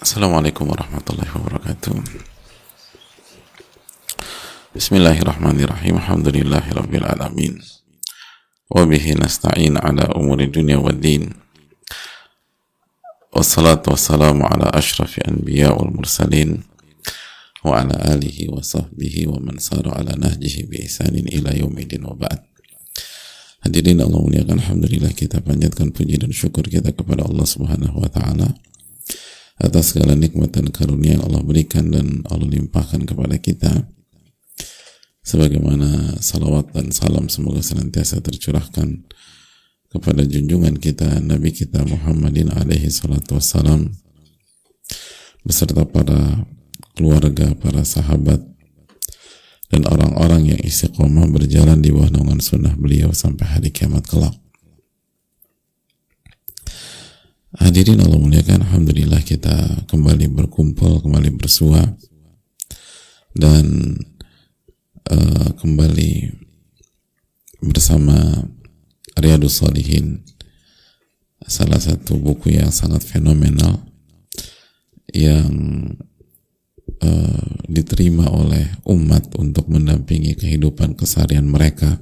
Assalamualaikum warahmatullahi wabarakatuh. Bismillahirrahmanirrahim. Alhamdulillahi rabbil alamin. Wabihi nasta'in ala umuri wa din. Wassalatu wassalamu ala ashrafi anbiya wal mursalin. Wa ala alihi wa wa man sara ala nahjihi bi isanin ila yaumidin wa ba'd. Hadirin Allah muliakan Alhamdulillah kita panjatkan puji dan syukur kita kepada Allah subhanahu wa atas segala nikmat dan karunia yang Allah berikan dan Allah limpahkan kepada kita. Sebagaimana salawat dan salam semoga senantiasa tercurahkan kepada junjungan kita Nabi kita Muhammadin alaihi salatu wassalam beserta para keluarga, para sahabat dan orang-orang yang istiqomah berjalan di bawah naungan sunnah beliau sampai hari kiamat kelak Hadirin Allah muliakan, Alhamdulillah kita kembali berkumpul, kembali bersua. Dan uh, kembali bersama Riyadus Salihin salah satu buku yang sangat fenomenal yang uh, diterima oleh umat untuk mendampingi kehidupan keseharian mereka.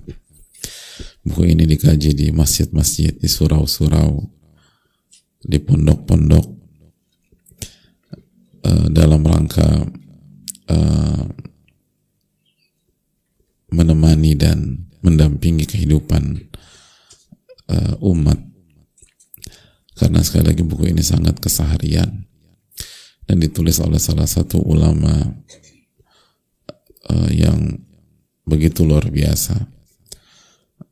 Buku ini dikaji di masjid-masjid di surau-surau di pondok-pondok uh, dalam rangka uh, menemani dan mendampingi kehidupan uh, umat. Karena sekali lagi buku ini sangat keseharian dan ditulis oleh salah satu ulama uh, yang begitu luar biasa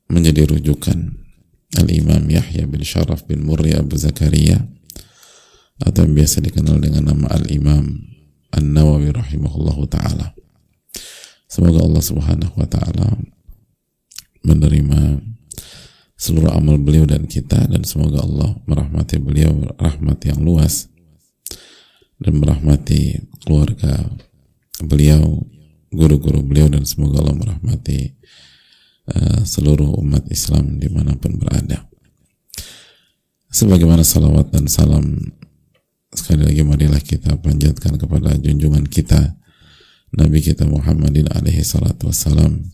menjadi rujukan Al-Imam Yahya bin Sharaf bin Murri Abu Zakaria atau yang biasa dikenal dengan nama Al-Imam An-Nawawi rahimahullahu taala. Semoga Allah Subhanahu wa taala menerima seluruh amal beliau dan kita dan semoga Allah merahmati beliau rahmat yang luas dan merahmati keluarga beliau, guru-guru beliau dan semoga Allah merahmati Eh, seluruh umat Islam di mana pun berada. Sebagaimana salawat dan salam sekali lagi marilah kita panjatkan kepada junjungan kita Nabi kita Muhammadin alaihi salatu wassalam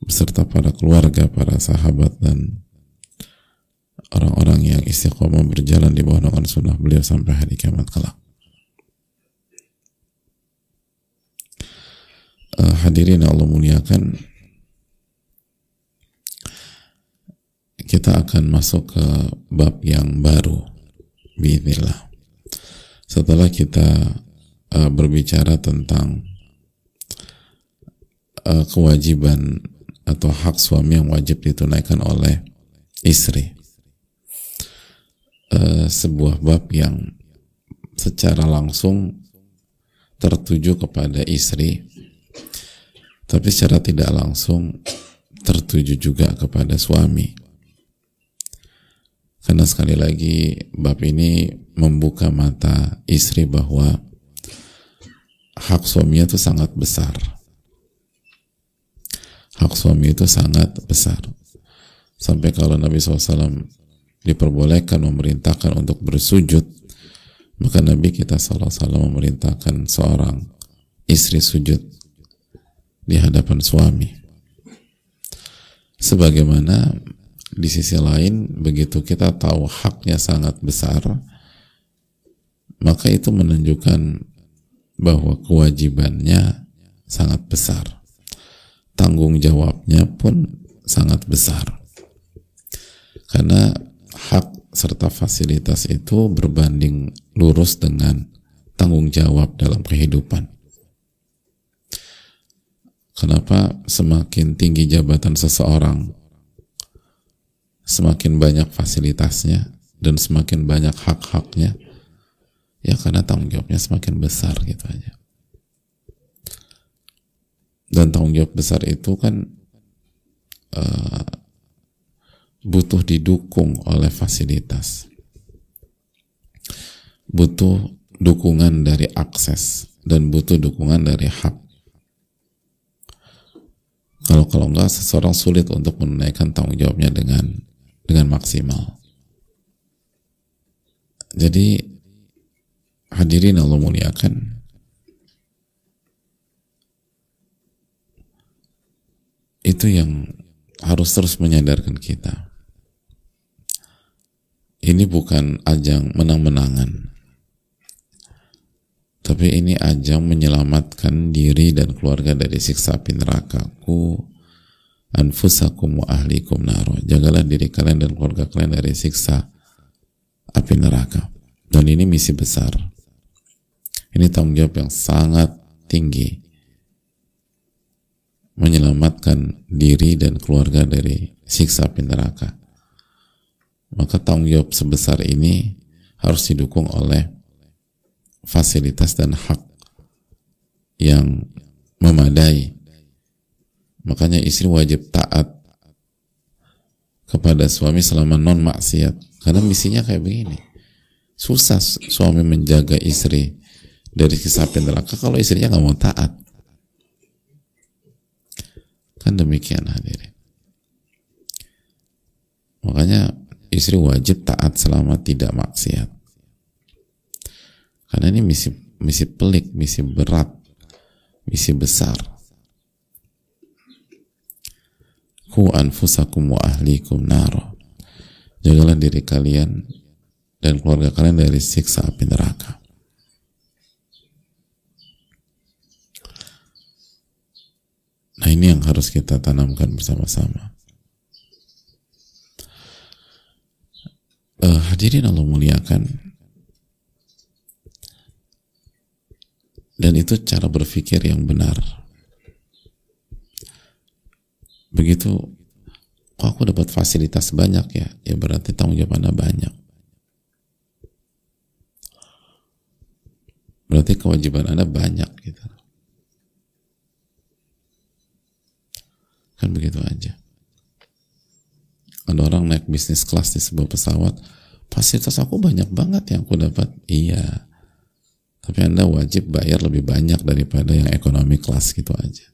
beserta para keluarga, para sahabat dan orang-orang yang istiqomah berjalan di bawah naungan sunnah beliau sampai hari kiamat kelak. Uh, hadirin Allah muliakan kita akan masuk ke bab yang baru. Bismillah. Setelah kita uh, berbicara tentang uh, kewajiban atau hak suami yang wajib ditunaikan oleh istri. Uh, sebuah bab yang secara langsung tertuju kepada istri tapi secara tidak langsung tertuju juga kepada suami karena sekali lagi bab ini membuka mata istri bahwa hak suami itu sangat besar. Hak suami itu sangat besar. Sampai kalau Nabi SAW diperbolehkan memerintahkan untuk bersujud, maka Nabi kita SAW memerintahkan seorang istri sujud di hadapan suami. Sebagaimana di sisi lain begitu kita tahu haknya sangat besar maka itu menunjukkan bahwa kewajibannya sangat besar. Tanggung jawabnya pun sangat besar. Karena hak serta fasilitas itu berbanding lurus dengan tanggung jawab dalam kehidupan. Kenapa semakin tinggi jabatan seseorang semakin banyak fasilitasnya dan semakin banyak hak-haknya ya karena tanggung jawabnya semakin besar gitu aja. Dan tanggung jawab besar itu kan uh, butuh didukung oleh fasilitas. Butuh dukungan dari akses dan butuh dukungan dari hak. Kalau kalau enggak seseorang sulit untuk menunaikan tanggung jawabnya dengan dengan maksimal. Jadi hadirin Allah muliakan. Itu yang harus terus menyadarkan kita. Ini bukan ajang menang-menangan. Tapi ini ajang menyelamatkan diri dan keluarga dari siksa api neraka ku anfusakum wa ahlikum naro. Jagalah diri kalian dan keluarga kalian dari siksa api neraka. Dan ini misi besar. Ini tanggung jawab yang sangat tinggi. Menyelamatkan diri dan keluarga dari siksa api neraka. Maka tanggung jawab sebesar ini harus didukung oleh fasilitas dan hak yang memadai. Makanya istri wajib taat kepada suami selama non maksiat. Karena misinya kayak begini. Susah suami menjaga istri dari kisah neraka kalau istrinya nggak mau taat. Kan demikian hadirin. Makanya istri wajib taat selama tidak maksiat. Karena ini misi misi pelik, misi berat, misi besar. Ku anfusakum wa ahlikum naro. Jagalah diri kalian dan keluarga kalian dari siksa api neraka. Nah ini yang harus kita tanamkan bersama-sama. Uh, hadirin Allah muliakan, dan itu cara berpikir yang benar begitu kok aku dapat fasilitas banyak ya? Ya berarti tanggung jawab anda banyak. Berarti kewajiban anda banyak gitu. Kan begitu aja. Ada orang naik bisnis kelas di sebuah pesawat fasilitas aku banyak banget yang aku dapat. Iya. Tapi Anda wajib bayar lebih banyak daripada yang ekonomi kelas gitu aja.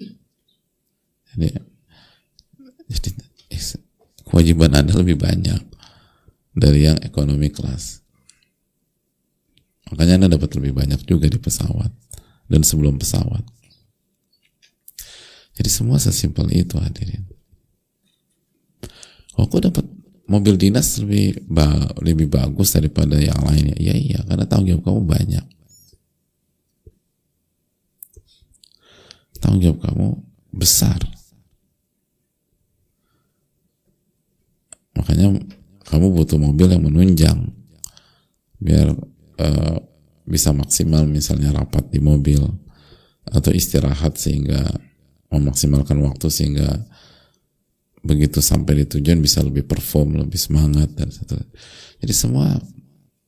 Jadi, jadi kewajiban Anda lebih banyak dari yang ekonomi kelas. Makanya Anda dapat lebih banyak juga di pesawat dan sebelum pesawat. Jadi semua sesimpel itu hadirin. Oh, kok dapat mobil dinas lebih ba lebih bagus daripada yang lainnya? Iya iya, karena tanggung jawab kamu banyak. tanggung jawab kamu besar makanya kamu butuh mobil yang menunjang biar uh, bisa maksimal misalnya rapat di mobil atau istirahat sehingga memaksimalkan waktu sehingga begitu sampai di tujuan bisa lebih perform, lebih semangat dan seterusnya. Jadi semua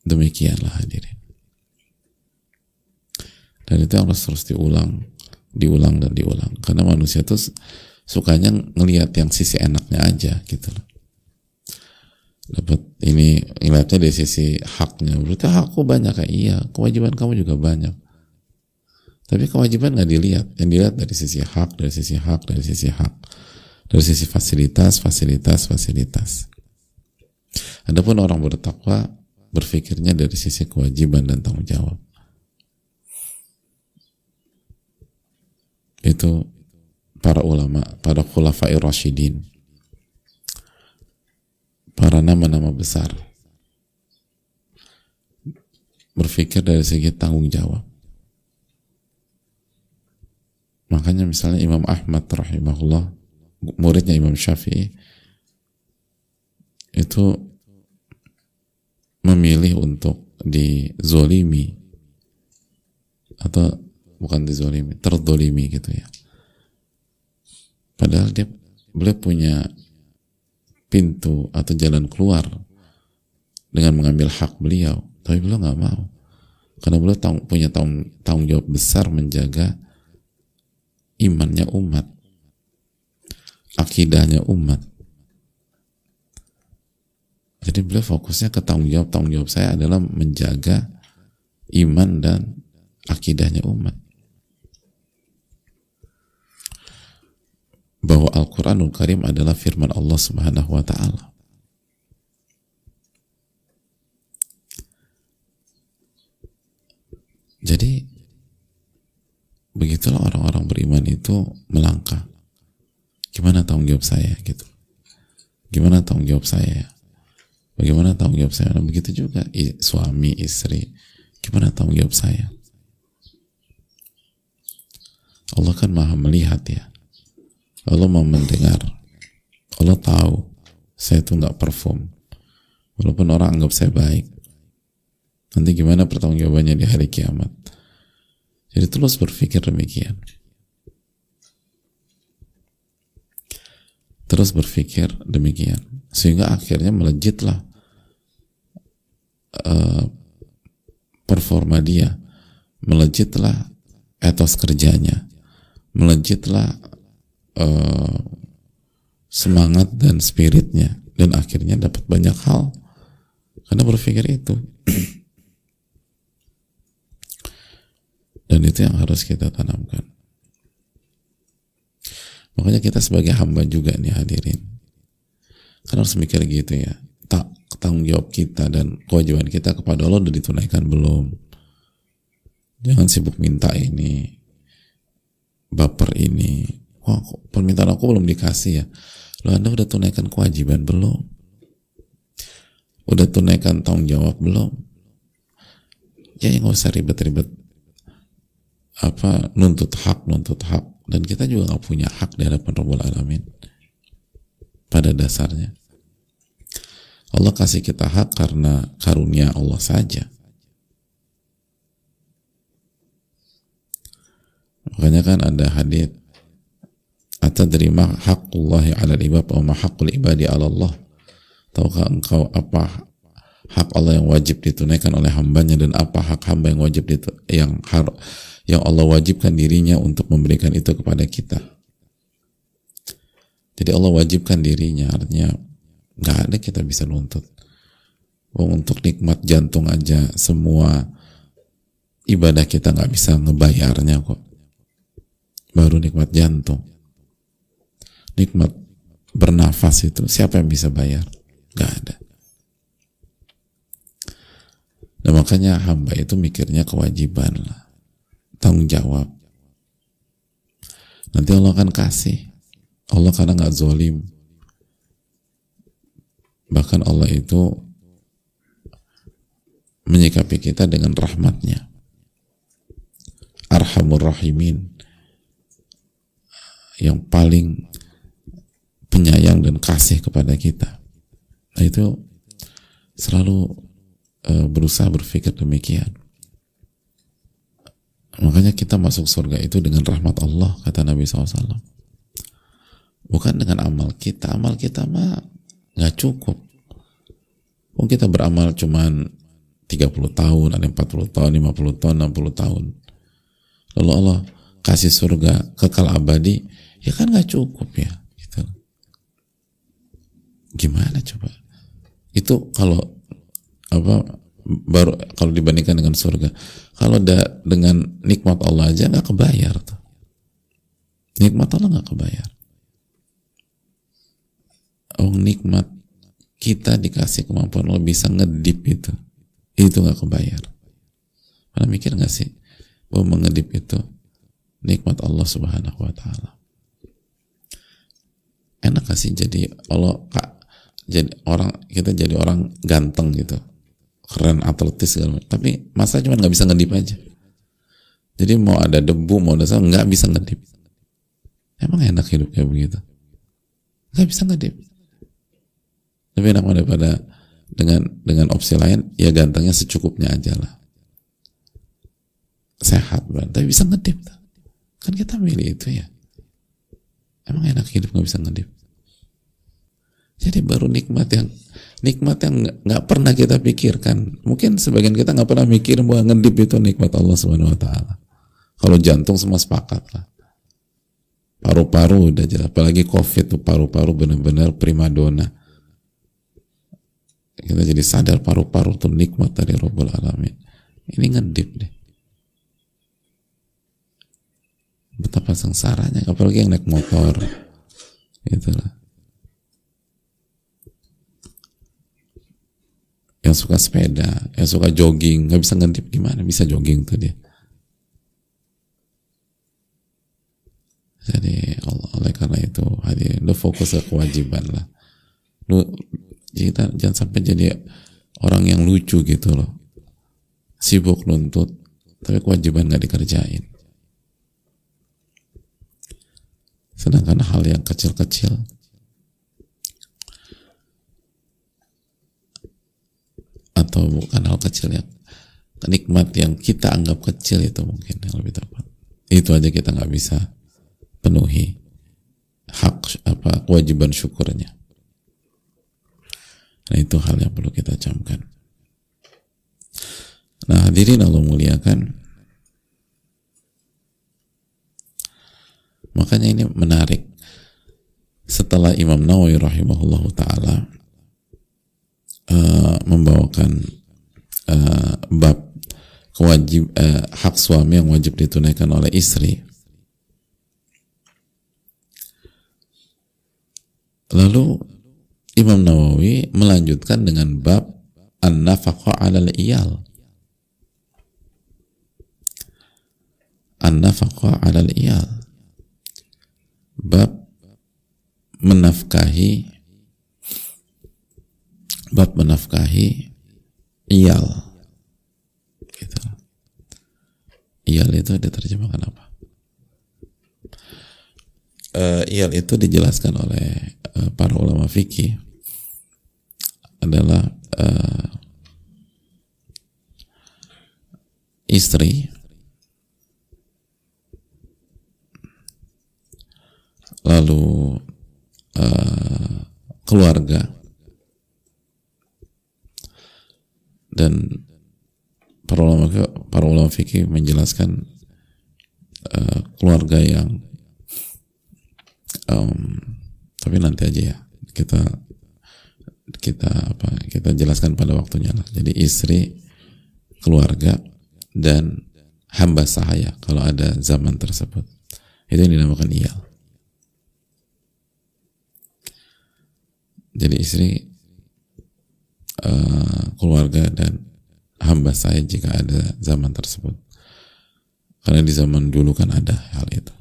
demikianlah hadirin. Dan itu harus terus diulang diulang dan diulang karena manusia tuh sukanya ngelihat yang sisi enaknya aja gitu loh dapat ini ngeliatnya dari sisi haknya. Berarti hakku banyak kayak iya kewajiban kamu juga banyak. Tapi kewajiban nggak dilihat. Yang dilihat dari sisi hak dari sisi hak dari sisi hak. Dari sisi fasilitas fasilitas fasilitas. Adapun orang bertakwa berpikirnya dari sisi kewajiban dan tanggung jawab. Itu para ulama, para khulafai rasyidin, para nama-nama besar. Berpikir dari segi tanggung jawab. Makanya misalnya Imam Ahmad rahimahullah, muridnya Imam Syafi'i, itu memilih untuk dizolimi. Atau bukan dizolimi terdolimi gitu ya. Padahal dia beliau punya pintu atau jalan keluar dengan mengambil hak beliau. Tapi beliau nggak mau. Karena beliau tang punya tanggung, tanggung jawab besar menjaga imannya umat akidahnya umat. Jadi beliau fokusnya ke tanggung jawab. Tanggung jawab saya adalah menjaga iman dan akidahnya umat bahwa Al-Quranul Karim adalah firman Allah Subhanahu wa Ta'ala. setelah orang-orang beriman itu melangkah. Gimana tanggung jawab saya gitu. Gimana tanggung jawab saya? Bagaimana tanggung jawab saya? Nah, begitu juga. Suami istri. Gimana tanggung jawab saya? Allah kan maha melihat ya Allah mau mendengar. Allah tahu saya itu nggak perform. Walaupun orang anggap saya baik. Nanti gimana pertanggungjawabannya di hari kiamat? Jadi terus berpikir demikian. Terus berpikir demikian. Sehingga akhirnya melejitlah uh, performa dia. Melejitlah etos kerjanya. Melejitlah uh, semangat dan spiritnya dan akhirnya dapat banyak hal karena berpikir itu dan itu yang harus kita tanamkan Makanya kita sebagai hamba juga nih hadirin. Kan harus mikir gitu ya. Tak tanggung jawab kita dan kewajiban kita kepada Allah udah ditunaikan belum? Jangan sibuk minta ini, baper ini. Wah, permintaan aku belum dikasih ya. Lo Anda udah tunaikan kewajiban belum? Udah tunaikan tanggung jawab belum? Ya nggak usah ribet-ribet apa nuntut hak nuntut hak dan kita juga nggak punya hak di hadapan Rabbul Alamin pada dasarnya Allah kasih kita hak karena karunia Allah saja makanya kan ada hadis atau terima hakullahi ala ibad wa hakul ibadi ala Allah tahukah engkau apa hak Allah yang wajib ditunaikan oleh hambanya dan apa hak hamba yang wajib ditu yang har yang Allah wajibkan dirinya untuk memberikan itu kepada kita. Jadi Allah wajibkan dirinya, artinya nggak ada kita bisa nuntut. Oh, untuk nikmat jantung aja semua ibadah kita nggak bisa ngebayarnya kok. Baru nikmat jantung. Nikmat bernafas itu. Siapa yang bisa bayar? Gak ada. Nah makanya hamba itu mikirnya kewajiban lah. Tanggung jawab. Nanti Allah akan kasih. Allah karena nggak zolim. Bahkan Allah itu menyikapi kita dengan rahmatnya. Arhamur rahimin. Yang paling penyayang dan kasih kepada kita nah itu selalu uh, berusaha berpikir demikian Makanya kita masuk surga itu dengan rahmat Allah, kata Nabi SAW. Bukan dengan amal kita. Amal kita mah nggak cukup. Mungkin kita beramal cuman 30 tahun, ada 40 tahun, 50 tahun, 60 tahun. Lalu Allah kasih surga kekal abadi, ya kan nggak cukup ya. Gimana coba? Itu kalau apa baru kalau dibandingkan dengan surga kalau da, dengan nikmat Allah aja nggak kebayar tuh. Nikmat Allah nggak kebayar. Oh nikmat kita dikasih kemampuan Allah bisa ngedip itu. Itu nggak kebayar. Pernah mikir nggak sih? Bahwa mengedip itu nikmat Allah subhanahu wa ta'ala. Enak gak sih jadi Allah jadi orang kita jadi orang ganteng gitu. Keren atletis segala macam. Tapi masa cuma nggak bisa ngedip aja. Jadi mau ada debu mau ada sama nggak bisa ngedip. Emang enak hidup kayak begitu? Nggak bisa ngedip. Tapi enak daripada dengan dengan opsi lain ya gantengnya secukupnya aja lah. Sehat banget tapi bisa ngedip kan kita milih itu ya. Emang enak hidup nggak bisa ngedip jadi baru nikmat yang nikmat yang nggak pernah kita pikirkan. Mungkin sebagian kita nggak pernah mikir bahwa ngedip itu nikmat Allah Subhanahu Wa Taala. Kalau jantung semua sepakat lah. Paru-paru udah jelas. Apalagi COVID tuh paru-paru benar-benar primadona. Kita jadi sadar paru-paru tuh nikmat dari Rabbul Alamin. Ini ngedip deh. Betapa sengsaranya, apalagi yang naik motor. Itulah. Yang suka sepeda, yang suka jogging, nggak bisa ngintip gimana bisa jogging tuh dia. jadi oleh karena itu hadir lu fokus ke kewajiban lah. Lu kita jangan sampai jadi orang yang lucu gitu loh. Sibuk nuntut tapi kewajiban nggak dikerjain. Sedangkan hal yang kecil-kecil atau bukan hal kecil yang nikmat yang kita anggap kecil itu mungkin yang lebih tepat itu aja kita nggak bisa penuhi hak apa kewajiban syukurnya. Nah itu hal yang perlu kita camkan. Nah hadirin Allah muliakan. Makanya ini menarik. Setelah Imam Nawawi rahimahullah taala uh, membawakan uh, bab kewajib uh, hak suami yang wajib ditunaikan oleh istri Lalu Imam Nawawi melanjutkan dengan bab an-nafaqah 'alal iyal. An-nafaqah 'alal iyal. Bab menafkahi bab menafkahi iyal. Gitu. Iyal itu diterjemahkan apa? Uh, iyal itu dijelaskan oleh Eh, para ulama fikih adalah uh, istri lalu uh, keluarga dan para ulama para ulama fikih menjelaskan uh, keluarga yang um, tapi nanti aja ya. Kita kita apa kita jelaskan pada waktunya lah. Jadi istri keluarga dan hamba sahaya kalau ada zaman tersebut. Itu yang dinamakan iyal. Jadi istri uh, keluarga dan hamba saya jika ada zaman tersebut karena di zaman dulu kan ada hal itu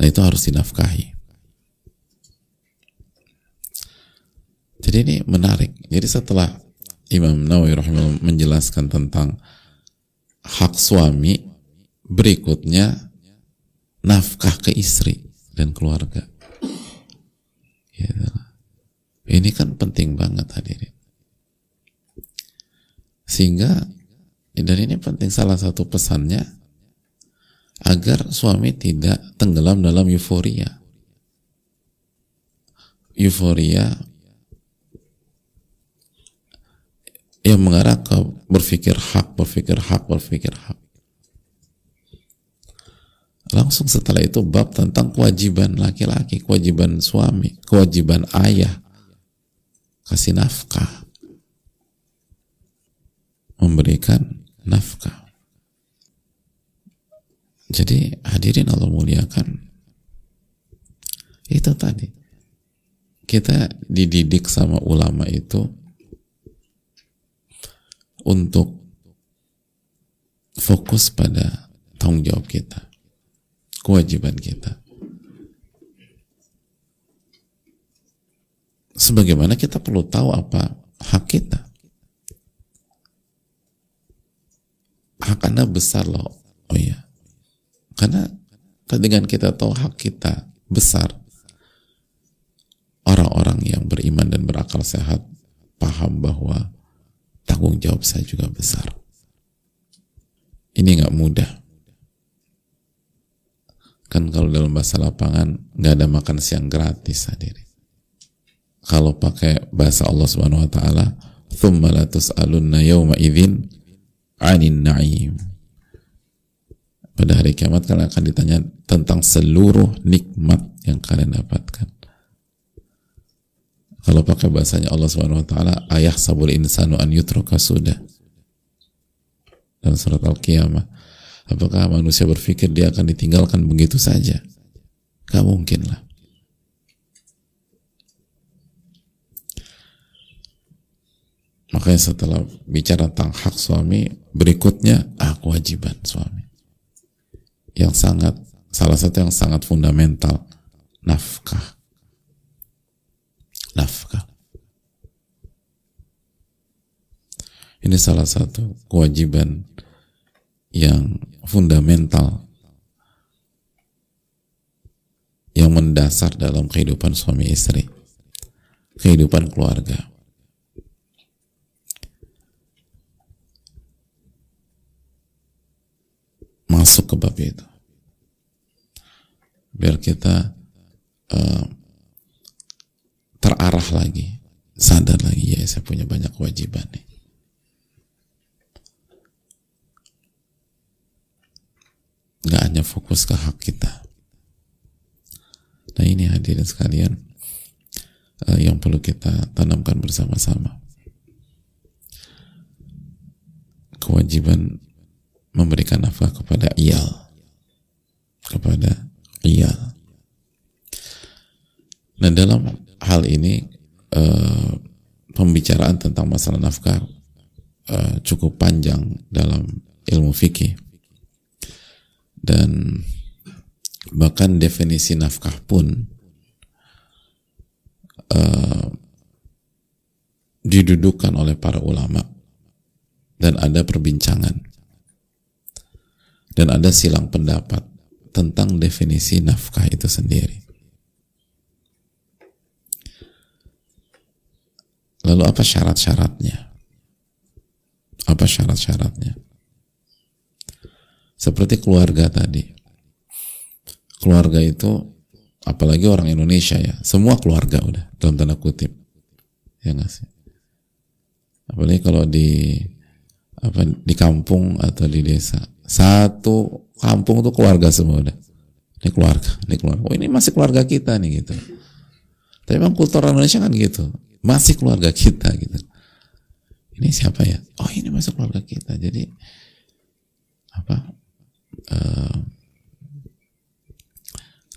Nah itu harus dinafkahi. Jadi ini menarik. Jadi setelah Imam Nawawi rahimahullah menjelaskan tentang hak suami, berikutnya nafkah ke istri dan keluarga. Ya, ini kan penting banget hadirin. Sehingga dan ini penting salah satu pesannya agar suami tidak tenggelam dalam euforia. Euforia yang mengarah ke berpikir hak, berpikir hak, berpikir hak. Langsung setelah itu bab tentang kewajiban laki-laki, kewajiban suami, kewajiban ayah, kasih nafkah, memberikan nafkah. Jadi hadirin Allah muliakan. Itu tadi. Kita dididik sama ulama itu untuk fokus pada tanggung jawab kita, kewajiban kita. Sebagaimana kita perlu tahu apa hak kita. Hak Anda besar loh. Oh iya. Karena dengan kita tahu hak kita besar, orang-orang yang beriman dan berakal sehat paham bahwa tanggung jawab saya juga besar. Ini nggak mudah. Kan kalau dalam bahasa lapangan nggak ada makan siang gratis hadirin. Kalau pakai bahasa Allah Subhanahu wa taala, "Tsumma la tus'alunna yawma idzin 'anin na'im." pada hari kiamat kalian akan ditanya tentang seluruh nikmat yang kalian dapatkan. Kalau pakai bahasanya Allah Subhanahu wa taala, ayah sabul insanu an yutraka sudah. Dalam surat Al-Qiyamah. Apakah manusia berpikir dia akan ditinggalkan begitu saja? Gak mungkin lah. Makanya setelah bicara tentang hak suami, berikutnya ah kewajiban suami. Yang sangat salah satu yang sangat fundamental nafkah. Nafkah. Ini salah satu kewajiban yang fundamental yang mendasar dalam kehidupan suami istri kehidupan keluarga masuk ke bab itu. Biar kita uh, terarah lagi sadar lagi ya saya punya banyak kewajiban nih. Nggak hanya fokus ke hak kita. Nah ini hadirin sekalian uh, yang perlu kita tanamkan bersama-sama. Kewajiban memberikan nafkah kepada iyal. Kepada iyal. Nah dalam hal ini uh, pembicaraan tentang masalah nafkah uh, cukup panjang dalam ilmu fikih. Dan bahkan definisi nafkah pun uh, didudukan oleh para ulama. Dan ada perbincangan dan ada silang pendapat tentang definisi nafkah itu sendiri. Lalu apa syarat-syaratnya? Apa syarat-syaratnya? Seperti keluarga tadi. Keluarga itu apalagi orang Indonesia ya, semua keluarga udah dalam tanda kutip. Ya nggak sih? Apalagi kalau di apa di kampung atau di desa. Satu kampung tuh keluarga semua udah. Ini keluarga, ini keluarga. Oh ini masih keluarga kita nih gitu. Tapi memang kultur Indonesia kan gitu masih keluarga kita gitu ini siapa ya oh ini masih keluarga kita jadi apa uh,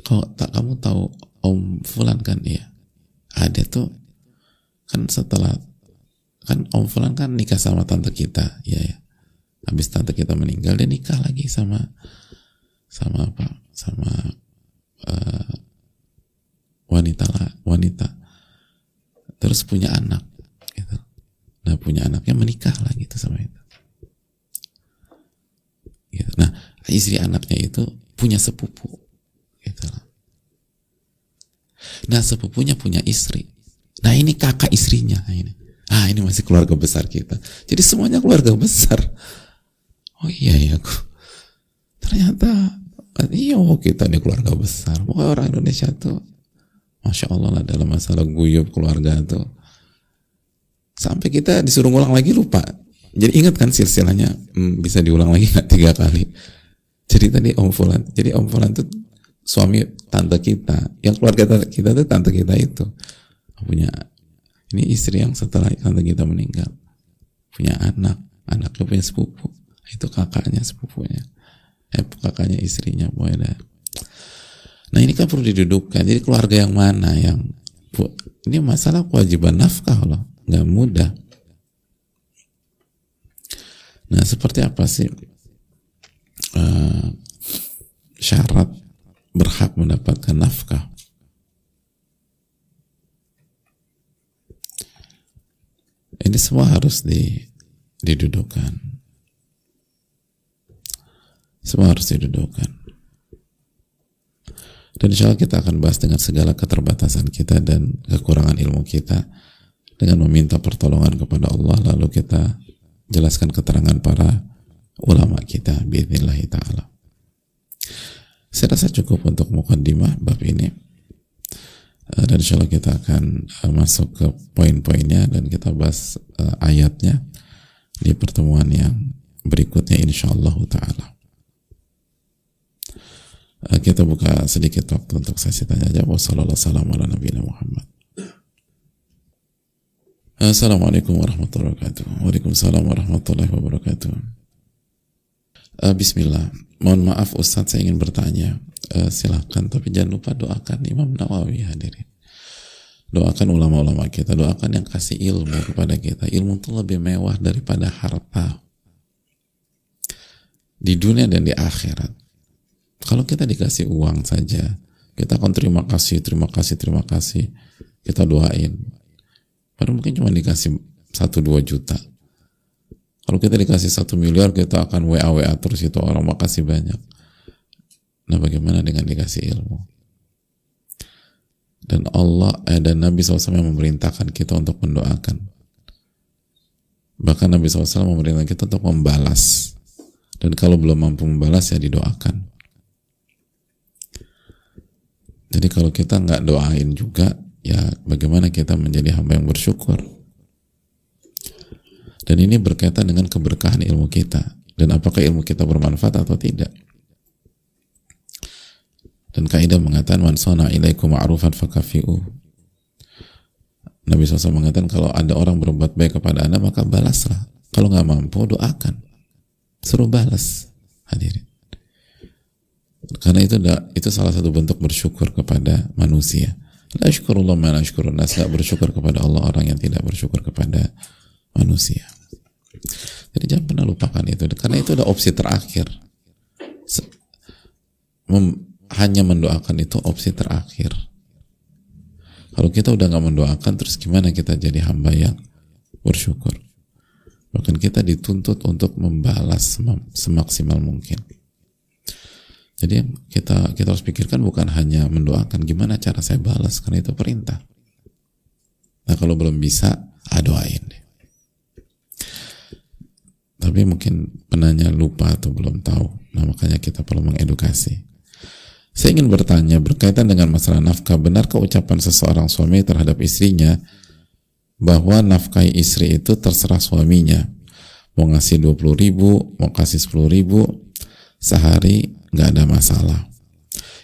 kalau tak kamu tahu Om Fulan kan ya ada tuh kan setelah kan Om Fulan kan nikah sama tante kita ya ya habis tante kita meninggal dia nikah lagi sama sama apa? Sama uh, wanita lah wanita. Terus punya anak gitu. nah punya anaknya menikah lah gitu sama itu. Gitu. nah istri anaknya itu punya sepupu gitu nah sepupunya punya istri. Nah ini kakak istrinya nah ini. Ah ini masih keluarga besar kita. Jadi semuanya keluarga besar oh iya ya ternyata iya oh kita ini keluarga besar. Pokoknya orang Indonesia tuh Masya Allah lah dalam masalah guyub keluarga tuh. Sampai kita disuruh ngulang lagi lupa. Jadi ingat kan silsilahnya? Hmm, bisa diulang lagi nggak? Tiga kali. Jadi tadi Om Fulan jadi Om Fulan tuh suami tante kita. Yang keluarga kita tuh tante kita itu. Punya ini istri yang setelah tante kita meninggal. Punya anak anaknya punya sepupu itu kakaknya sepupunya eh kakaknya istrinya pokoknya Nah ini kan perlu didudukkan. Jadi keluarga yang mana yang ini masalah kewajiban nafkah loh, nggak mudah. Nah seperti apa sih uh, syarat berhak mendapatkan nafkah? Ini semua harus di, didudukkan. Semua harus didudukkan. Dan insya Allah kita akan bahas dengan segala keterbatasan kita dan kekurangan ilmu kita dengan meminta pertolongan kepada Allah lalu kita jelaskan keterangan para ulama kita biidnillahi ta'ala. Saya rasa cukup untuk mukaddimah bab ini. Eh, dan insya Allah kita akan eh, masuk ke poin-poinnya dan kita bahas uh, ayatnya di pertemuan yang berikutnya insya Allah ta'ala. Eh, kita buka sedikit waktu untuk sesi tanya jawab. Wassalamualaikum. Assalamualaikum warahmatullahi wabarakatuh. Waalaikumsalam warahmatullahi wabarakatuh. Uh, Bismillah. Mohon maaf Ustadz saya ingin bertanya. Uh, silahkan tapi jangan lupa doakan Imam Nawawi hadirin. Doakan ulama-ulama kita, doakan yang kasih ilmu kepada kita. Ilmu itu lebih mewah daripada harta. Di dunia dan di akhirat kalau kita dikasih uang saja kita akan terima kasih terima kasih terima kasih kita doain. Padahal mungkin cuma dikasih satu dua juta. Kalau kita dikasih satu miliar kita akan wa wa terus itu orang makasih banyak. Nah bagaimana dengan dikasih ilmu? Dan Allah eh, dan Nabi SAW memerintahkan kita untuk mendoakan. Bahkan Nabi SAW memerintahkan kita untuk membalas. Dan kalau belum mampu membalas ya didoakan jadi kalau kita nggak doain juga ya bagaimana kita menjadi hamba yang bersyukur? Dan ini berkaitan dengan keberkahan ilmu kita. Dan apakah ilmu kita bermanfaat atau tidak? Dan kaidah mengatakan man sana ilaikum ma'rufan fakafi'u Nabi SAW mengatakan kalau ada orang berbuat baik kepada anda maka balaslah. Kalau nggak mampu doakan. Suruh balas. Hadirin karena itu itu salah satu bentuk bersyukur kepada manusia. La syukurullah ma nas gak bersyukur kepada Allah orang yang tidak bersyukur kepada manusia. Jadi jangan pernah lupakan itu. Karena itu ada opsi terakhir. Mem hanya mendoakan itu opsi terakhir. Kalau kita udah nggak mendoakan terus gimana kita jadi hamba yang bersyukur? Bahkan kita dituntut untuk membalas semaksimal mungkin jadi kita kita harus pikirkan bukan hanya mendoakan gimana cara saya balas karena itu perintah. Nah kalau belum bisa adoain deh. Tapi mungkin penanya lupa atau belum tahu nah makanya kita perlu mengedukasi. Saya ingin bertanya berkaitan dengan masalah nafkah, benarkah ucapan seseorang suami terhadap istrinya bahwa nafkah istri itu terserah suaminya? Mau ngasih 20 ribu, mau kasih 10 ribu, sehari nggak ada masalah.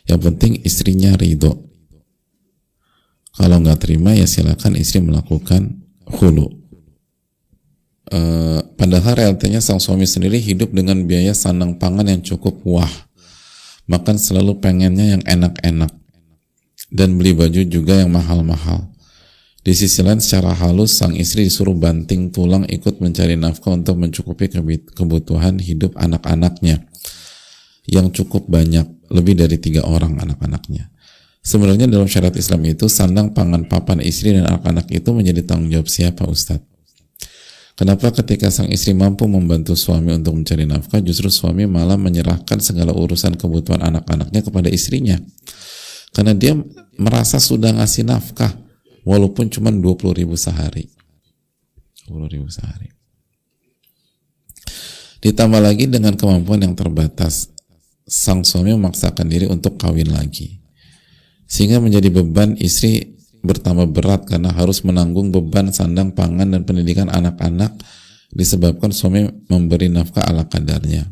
Yang penting istrinya ridho. Kalau nggak terima ya silakan istri melakukan hulu. E, padahal realitinya sang suami sendiri hidup dengan biaya sandang pangan yang cukup wah makan selalu pengennya yang enak-enak dan beli baju juga yang mahal-mahal. Di sisi lain secara halus sang istri disuruh banting tulang ikut mencari nafkah untuk mencukupi kebutuhan hidup anak-anaknya yang cukup banyak, lebih dari tiga orang anak-anaknya. Sebenarnya dalam syariat Islam itu sandang pangan papan istri dan anak-anak itu menjadi tanggung jawab siapa Ustadz? Kenapa ketika sang istri mampu membantu suami untuk mencari nafkah, justru suami malah menyerahkan segala urusan kebutuhan anak-anaknya kepada istrinya? Karena dia merasa sudah ngasih nafkah, walaupun cuma 20 ribu sehari. 20 ribu sehari. Ditambah lagi dengan kemampuan yang terbatas, sang suami memaksakan diri untuk kawin lagi. Sehingga menjadi beban istri bertambah berat karena harus menanggung beban sandang pangan dan pendidikan anak-anak disebabkan suami memberi nafkah ala kadarnya.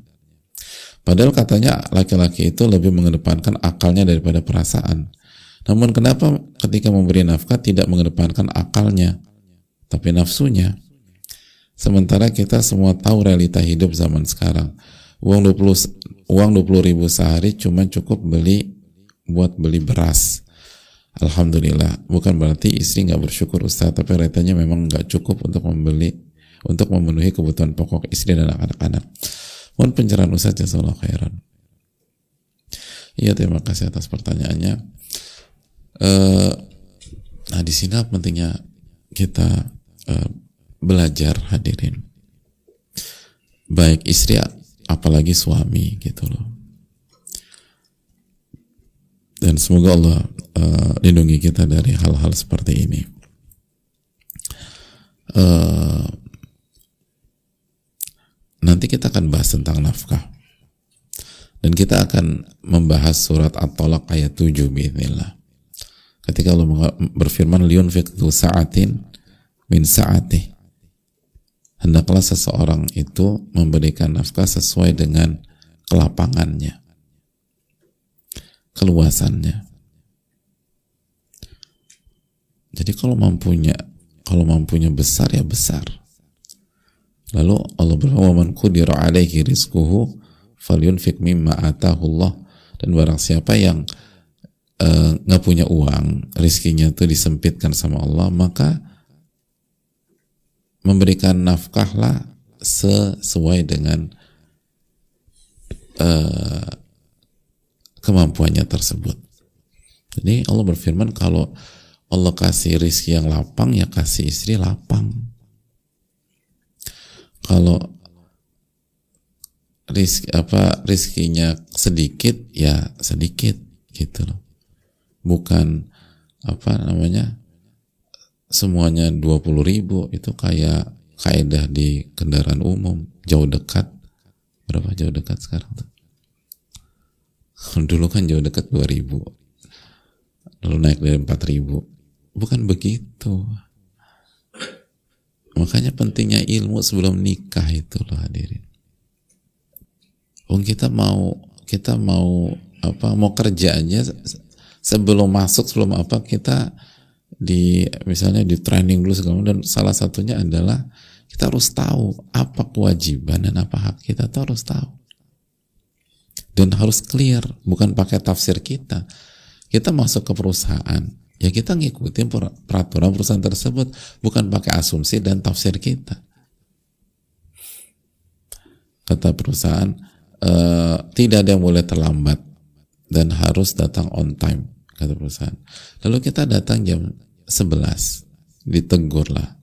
Padahal katanya laki-laki itu lebih mengedepankan akalnya daripada perasaan. Namun kenapa ketika memberi nafkah tidak mengedepankan akalnya, tapi nafsunya? Sementara kita semua tahu realita hidup zaman sekarang. Uang 20 uang 20 ribu sehari cuma cukup beli buat beli beras Alhamdulillah, bukan berarti istri nggak bersyukur Ustaz, tapi realitanya memang nggak cukup untuk membeli, untuk memenuhi kebutuhan pokok istri dan anak-anak. Mohon pencerahan Ustaz Jazakallah khairan. Iya, terima kasih atas pertanyaannya. Uh, nah, di sini pentingnya kita uh, belajar hadirin. Baik istri apalagi suami gitu loh dan semoga Allah uh, lindungi kita dari hal-hal seperti ini. Uh, nanti kita akan bahas tentang nafkah dan kita akan membahas surat At-Talaq ayat 7 bismillah. Ketika Allah berfirman liun fiqtu sa'atin min sa'atih hendaklah seseorang itu memberikan nafkah sesuai dengan kelapangannya keluasannya. Jadi kalau mampunya, kalau mampunya besar ya besar. Lalu Allah berfirman, "Man qudira alaihi rizquhu falyunfik mimma atahullah." Dan barang siapa yang eh, nggak uh, punya uang, rizkinya itu disempitkan sama Allah, maka memberikan nafkahlah sesuai dengan uh, kemampuannya tersebut. Jadi Allah berfirman kalau Allah kasih rizki yang lapang ya kasih istri lapang. Kalau rizki apa rizkinya sedikit ya sedikit gitu loh. Bukan apa namanya semuanya 20 ribu itu kayak kaidah di kendaraan umum. Jauh dekat. Berapa jauh dekat sekarang tuh? Dulu kan jauh dekat 2000 lalu naik dari 4000 bukan begitu. Makanya pentingnya ilmu sebelum nikah itu loh hadirin. Oh kita mau kita mau apa mau kerja aja sebelum masuk sebelum apa kita di misalnya di training dulu segala dan salah satunya adalah kita harus tahu apa kewajiban dan apa hak kita tuh harus tahu. Dan harus clear bukan pakai tafsir kita. Kita masuk ke perusahaan ya kita ngikutin peraturan perusahaan tersebut bukan pakai asumsi dan tafsir kita. Kata perusahaan e, tidak ada yang boleh terlambat dan harus datang on time kata perusahaan. Lalu kita datang jam 11 ditegur lah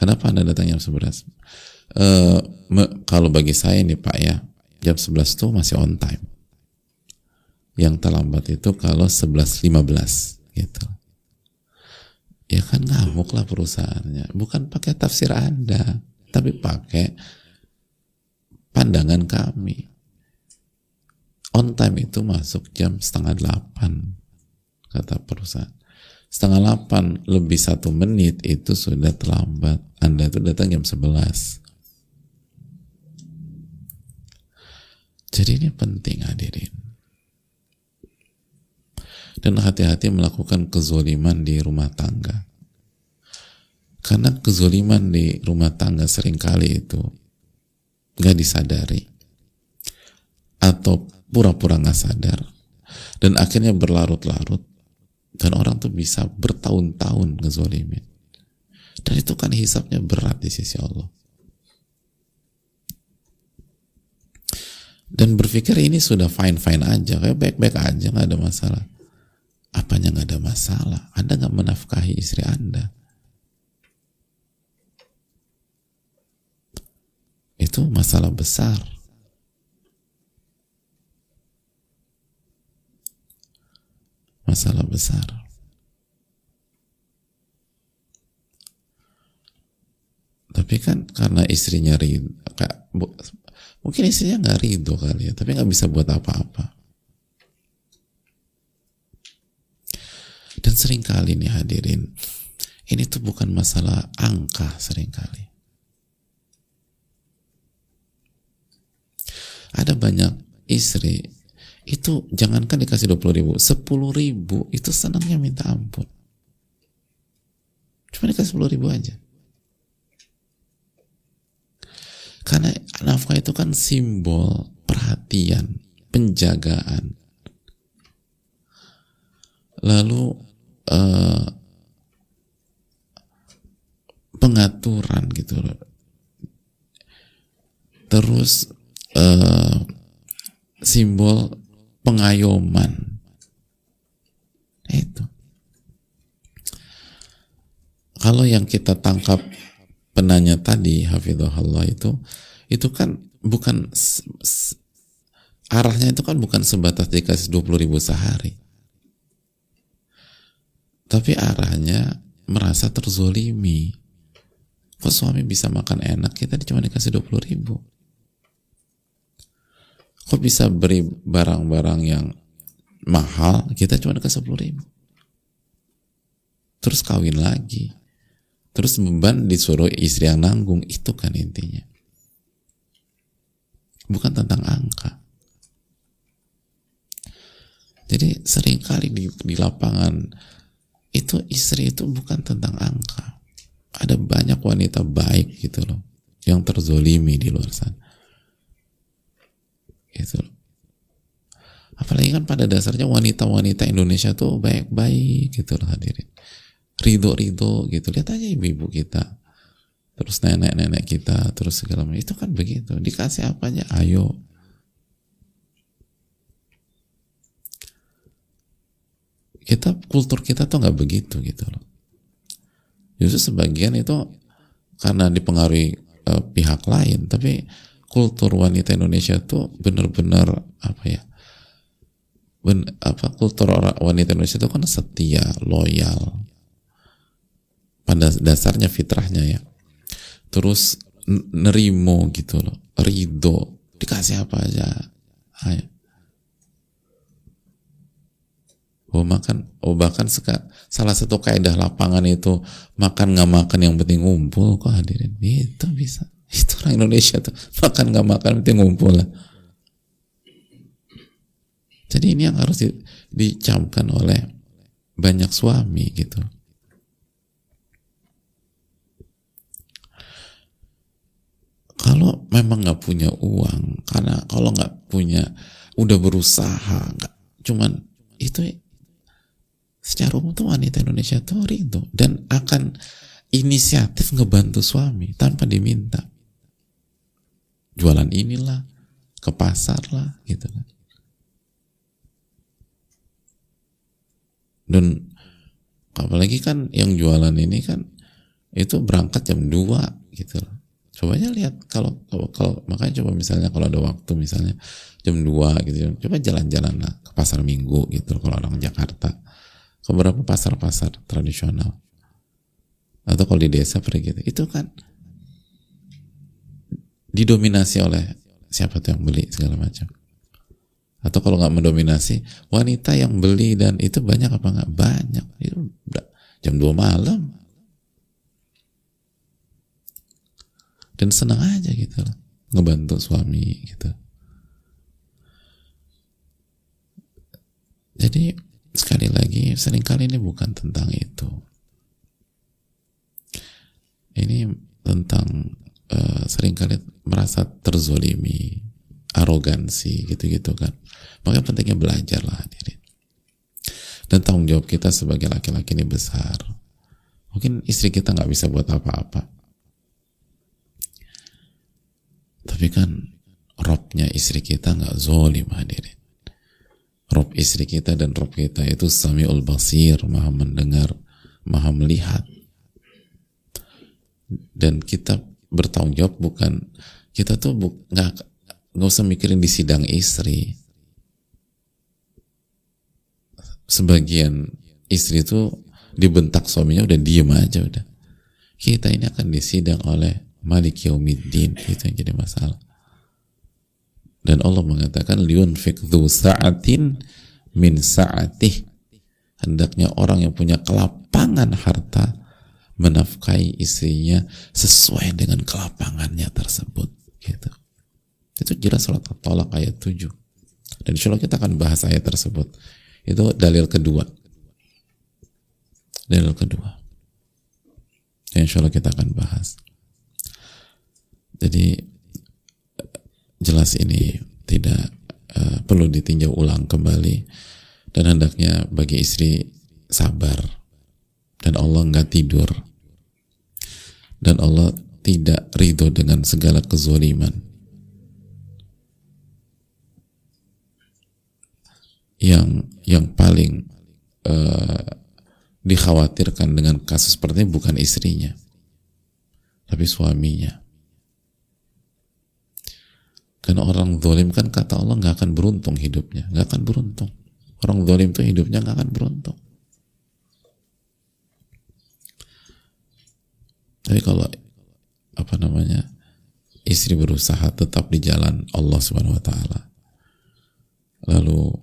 kenapa anda datang jam 11 e, kalau bagi saya nih pak ya jam 11 itu masih on time. Yang terlambat itu kalau 11.15 gitu. Ya kan ngamuk lah perusahaannya. Bukan pakai tafsir anda tapi pakai pandangan kami. On time itu masuk jam setengah delapan kata perusahaan setengah delapan lebih satu menit itu sudah terlambat anda itu datang jam sebelas Jadi ini penting hadirin. Dan hati-hati melakukan kezoliman di rumah tangga. Karena kezoliman di rumah tangga sering kali itu gak disadari. Atau pura-pura gak sadar. Dan akhirnya berlarut-larut. Dan orang tuh bisa bertahun-tahun ngezolimin. Dan itu kan hisapnya berat di sisi Allah. dan berpikir ini sudah fine fine aja kayak baik baik aja nggak ada masalah apanya nggak ada masalah anda nggak menafkahi istri anda itu masalah besar masalah besar tapi kan karena istrinya rid Mungkin istrinya nggak ridho kali ya, tapi nggak bisa buat apa-apa. Dan sering kali nih hadirin, ini tuh bukan masalah angka sering kali. Ada banyak istri, itu jangankan dikasih 20 ribu, 10 ribu itu senangnya minta ampun. Cuma dikasih 10 ribu aja. Karena nafkah itu kan simbol perhatian, penjagaan. Lalu uh, pengaturan gitu loh. Terus uh, simbol pengayoman. Itu. Kalau yang kita tangkap penanya tadi hafizahullah itu itu kan bukan arahnya itu kan bukan sebatas dikasih 20 ribu sehari tapi arahnya merasa terzolimi kok suami bisa makan enak kita cuma dikasih 20 ribu kok bisa beri barang-barang yang mahal kita cuma dikasih 10 ribu? Terus kawin lagi. Terus beban disuruh istri yang nanggung itu kan intinya. Bukan tentang angka. Jadi sering kali di, di lapangan itu istri itu bukan tentang angka. Ada banyak wanita baik gitu loh yang terzolimi di luar sana gitu apalagi kan pada dasarnya wanita-wanita Indonesia tuh baik-baik gitu loh hadirin. Ridho-ridho gitu. Lihat aja ibu-ibu kita. Terus nenek-nenek kita terus segala macam. Itu kan begitu. Dikasih apanya? Ayo. Kita kultur kita tuh nggak begitu gitu loh. Justru sebagian itu karena dipengaruhi uh, pihak lain. Tapi kultur wanita Indonesia tuh benar-benar apa ya ben, apa kultur orang wanita Indonesia itu kan setia loyal. Pada dasarnya fitrahnya ya. Terus nerimo gitu loh ridho dikasih apa aja. Ayo. Oh makan, oh bahkan seka, salah satu kaidah lapangan itu makan nggak makan yang penting ngumpul kok hadirin? Itu bisa itu orang Indonesia tuh. Makan nggak makan penting ngumpul lah. Jadi ini yang harus di, dicamkan oleh banyak suami gitu. Kalau memang nggak punya uang karena kalau nggak punya udah berusaha nggak cuman itu secara umum tuh wanita Indonesia tuh rindu. Dan akan inisiatif ngebantu suami tanpa diminta jualan inilah ke pasar lah gitu kan. Dan apalagi kan yang jualan ini kan itu berangkat jam 2 gitu loh. Coba aja lihat kalau kalau, kalau makanya coba misalnya kalau ada waktu misalnya jam 2 gitu coba jalan-jalan lah ke pasar minggu gitu kalau orang Jakarta. Ke beberapa pasar-pasar tradisional? Atau kalau di desa pergi gitu. Itu kan didominasi oleh siapa tuh yang beli segala macam. Atau kalau nggak mendominasi wanita yang beli dan itu banyak apa nggak? Banyak. Itu jam 2 malam. Dan senang aja gitu loh ngebantu suami gitu. Jadi sekali lagi sering kali ini bukan tentang itu. Ini tentang uh, sering kali merasa terzolimi arogansi gitu-gitu kan. Makanya pentingnya belajar lah hadirin. Dan tanggung jawab kita sebagai laki-laki ini besar. Mungkin istri kita nggak bisa buat apa-apa. Tapi kan robnya istri kita nggak zolim hadirin. Rob istri kita dan Rob kita itu Samiul Basir, maha mendengar, maha melihat. Dan kita bertanggung jawab bukan kita tuh nggak nggak usah mikirin di sidang istri. Sebagian istri itu dibentak suaminya udah diem aja udah. Kita ini akan disidang oleh Malik Yaumiddin itu yang jadi masalah dan Allah mengatakan liunfik dhu sa'atin min sa'atih hendaknya orang yang punya kelapangan harta menafkahi istrinya sesuai dengan kelapangannya tersebut gitu. Itu jelas surat tolak ayat 7 dan insya Allah kita akan bahas ayat tersebut. Itu dalil kedua. Dalil kedua. Dan insya Allah kita akan bahas. Jadi jelas ini tidak uh, perlu ditinjau ulang kembali. Dan hendaknya bagi istri sabar. Dan Allah nggak tidur. Dan Allah tidak ridho dengan segala kezoliman yang yang paling uh, dikhawatirkan dengan kasus seperti ini bukan istrinya tapi suaminya karena orang zalim kan kata Allah nggak akan beruntung hidupnya, nggak akan beruntung. Orang zalim tuh hidupnya nggak akan beruntung. Tapi kalau apa namanya istri berusaha tetap di jalan Allah Subhanahu Wa Taala, lalu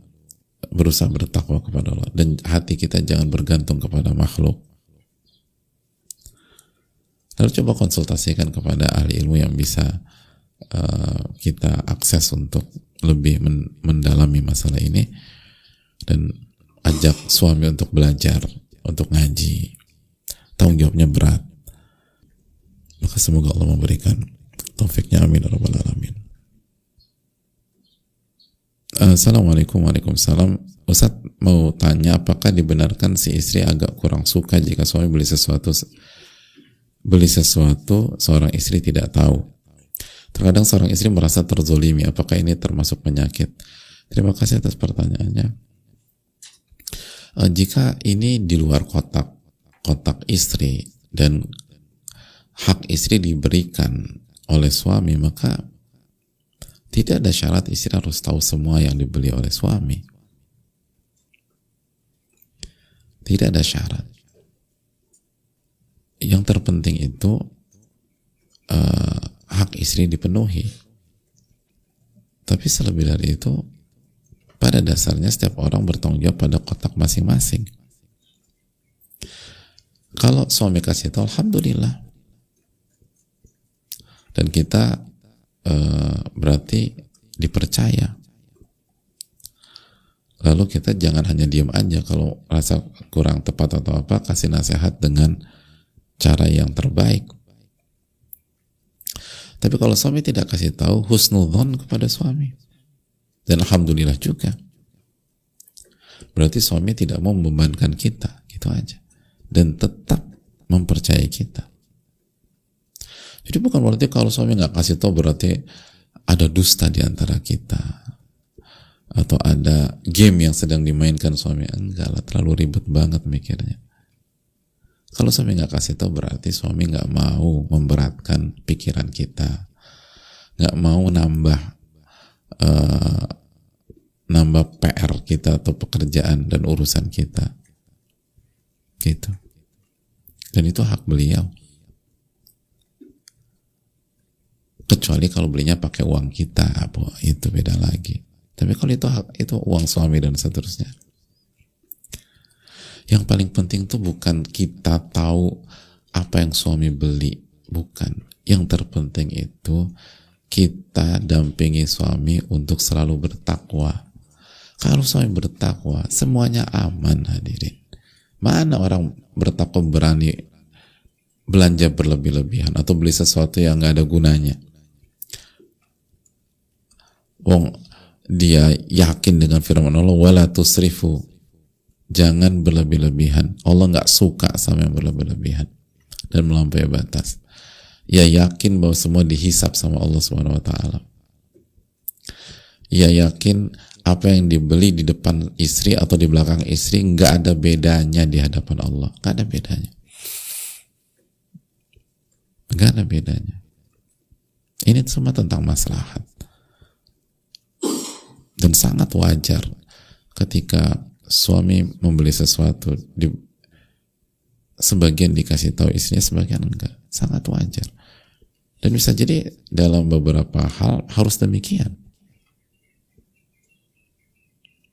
berusaha bertakwa kepada Allah dan hati kita jangan bergantung kepada makhluk. Lalu coba konsultasikan kepada ahli ilmu yang bisa uh, kita akses untuk lebih men mendalami masalah ini dan ajak suami untuk belajar, untuk ngaji. Tanggung jawabnya berat. Maka semoga Allah memberikan taufiknya amin ya rabbal alamin. Assalamualaikum Waalaikumsalam Ustaz mau tanya apakah dibenarkan si istri agak kurang suka jika suami beli sesuatu beli sesuatu seorang istri tidak tahu Terkadang seorang istri merasa terzolimi. Apakah ini termasuk penyakit? Terima kasih atas pertanyaannya. uh, jika ini di luar kotak kotak istri dan hak istri diberikan oleh suami maka tidak ada syarat istri harus tahu semua yang dibeli oleh suami. Tidak ada syarat. Yang terpenting itu uh, hak istri dipenuhi. Tapi selebih dari itu pada dasarnya setiap orang bertanggung jawab pada kotak masing-masing. Kalau suami kasih tahu alhamdulillah dan kita uh, berarti dipercaya. Lalu kita jangan hanya diam aja. Kalau rasa kurang tepat atau apa kasih nasihat dengan cara yang terbaik. Tapi kalau suami tidak kasih tahu husnudon kepada suami. Dan alhamdulillah juga. Berarti suami tidak mau membebankan kita. Gitu aja. Dan tetap mempercayai kita jadi bukan berarti kalau suami nggak kasih tahu berarti ada dusta di antara kita. Atau ada game yang sedang dimainkan suami. Enggak lah terlalu ribet banget mikirnya. Kalau suami nggak kasih tahu berarti suami nggak mau memberatkan pikiran kita. Nggak mau nambah uh, nambah PR kita atau pekerjaan dan urusan kita. Gitu. Dan itu hak beliau kecuali kalau belinya pakai uang kita apa itu beda lagi. Tapi kalau itu itu uang suami dan seterusnya. Yang paling penting tuh bukan kita tahu apa yang suami beli. Bukan. Yang terpenting itu kita dampingi suami untuk selalu bertakwa. Kalau suami bertakwa semuanya aman hadirin. Mana orang bertakwa berani belanja berlebih-lebihan atau beli sesuatu yang nggak ada gunanya? Wong dia yakin dengan firman Allah wala tusrifu. Jangan berlebih-lebihan. Allah nggak suka sama yang berlebih-lebihan dan melampaui batas. Ia yakin bahwa semua dihisap sama Allah Subhanahu wa taala. Ia yakin apa yang dibeli di depan istri atau di belakang istri nggak ada bedanya di hadapan Allah. Nggak ada bedanya. Nggak ada bedanya. Ini semua tentang maslahat sangat wajar ketika suami membeli sesuatu di sebagian dikasih tahu istrinya sebagian enggak sangat wajar dan bisa jadi dalam beberapa hal harus demikian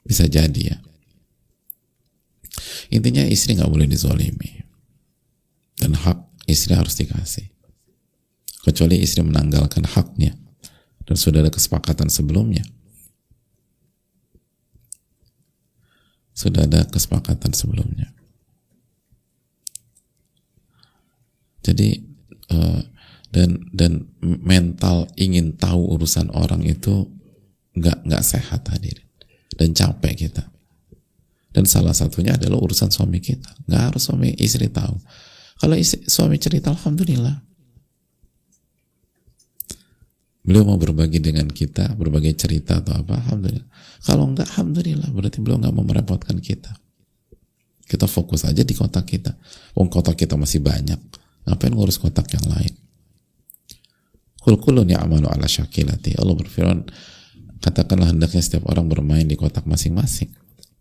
bisa jadi ya. Intinya istri nggak boleh dizolimi. Dan hak istri harus dikasih. Kecuali istri menanggalkan haknya. Dan sudah ada kesepakatan sebelumnya. Sudah ada kesepakatan sebelumnya. Jadi uh, dan dan mental ingin tahu urusan orang itu nggak nggak sehat hadir dan capek kita. Dan salah satunya adalah urusan suami kita. Nggak harus suami istri tahu. Kalau istri, suami cerita, Alhamdulillah. Beliau mau berbagi dengan kita, berbagi cerita atau apa, Alhamdulillah. Kalau enggak, Alhamdulillah. Berarti beliau nggak mau merepotkan kita. Kita fokus aja di kotak kita. Wong kotak kita masih banyak. Ngapain ngurus kotak yang lain? Kul kulun ya'malu ala syakilati. Allah berfirman, Katakanlah hendaknya setiap orang bermain di kotak masing-masing,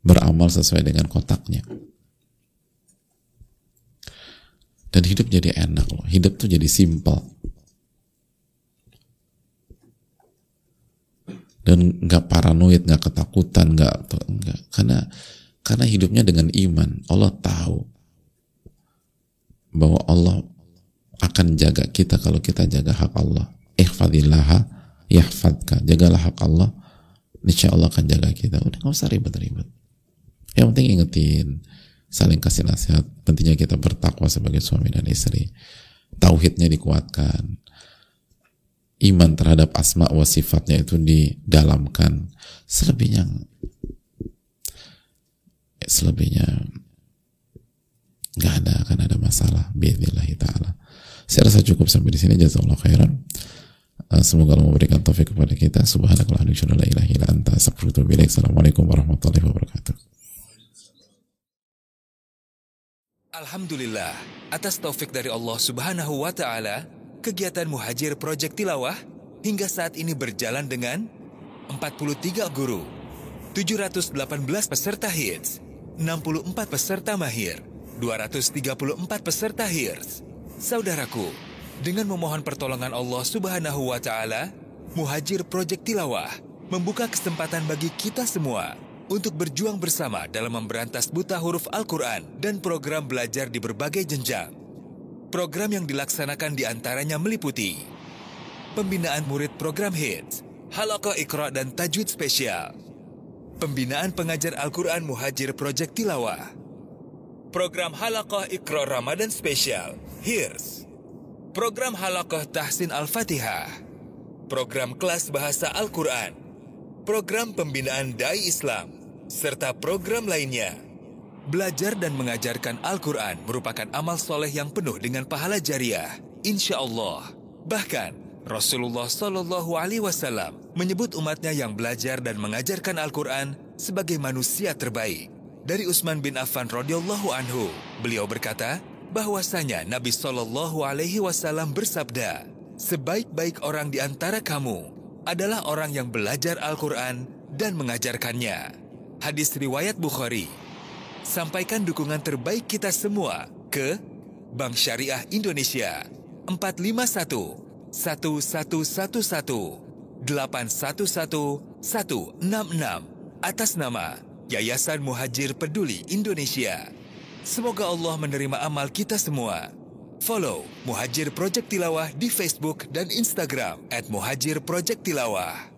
beramal sesuai dengan kotaknya. Dan hidup jadi enak loh, hidup tuh jadi simpel. Dan nggak paranoid, nggak ketakutan, nggak nggak. Karena karena hidupnya dengan iman. Allah tahu bahwa Allah akan jaga kita kalau kita jaga hak Allah. Ihfadillaha yahfadka. Jagalah hak Allah insya Allah akan jaga kita. Udah nggak usah ribet-ribet. Yang penting ingetin saling kasih nasihat. Pentingnya kita bertakwa sebagai suami dan istri. Tauhidnya dikuatkan iman terhadap asma wa sifatnya itu didalamkan. Selebihnya selebihnya nggak ada akan ada masalah biidnillahi ta'ala. Saya rasa cukup sampai di sini jazakallah khairan. Eh, semoga Allah memberikan taufik kepada kita. Subhanakallahumma wa Assalamualaikum warahmatullahi wabarakatuh. Alhamdulillah, atas taufik dari Allah Subhanahu wa taala, kegiatan Muhajir Project Tilawah hingga saat ini berjalan dengan 43 guru, 718 peserta hits, 64 peserta mahir, 234 peserta hirs. Saudaraku, dengan memohon pertolongan Allah Subhanahu wa taala, Muhajir Project Tilawah membuka kesempatan bagi kita semua untuk berjuang bersama dalam memberantas buta huruf Al-Quran dan program belajar di berbagai jenjang. Program yang dilaksanakan di antaranya meliputi pembinaan murid program HITS, Halaqah Iqra dan Tajwid Spesial, pembinaan pengajar Al-Quran Muhajir Project Tilawah, program Halaqah Iqra Ramadan Spesial, HIRS, program Halaqah Tahsin Al-Fatihah, program kelas bahasa Al-Quran, program pembinaan Dai Islam, serta program lainnya. Belajar dan mengajarkan Al-Quran merupakan amal soleh yang penuh dengan pahala jariah, insya Allah. Bahkan, Rasulullah Shallallahu Alaihi Wasallam menyebut umatnya yang belajar dan mengajarkan Al-Quran sebagai manusia terbaik. Dari Utsman bin Affan radhiyallahu anhu, beliau berkata bahwasanya Nabi Shallallahu Alaihi Wasallam bersabda, sebaik-baik orang di antara kamu adalah orang yang belajar Al-Quran dan mengajarkannya. Hadis riwayat Bukhari. Sampaikan dukungan terbaik kita semua ke Bank Syariah Indonesia 451 1111 811 166 atas nama Yayasan Muhajir Peduli Indonesia. Semoga Allah menerima amal kita semua. Follow Muhajir Project Tilawah di Facebook dan Instagram at Muhajir Project Tilawah.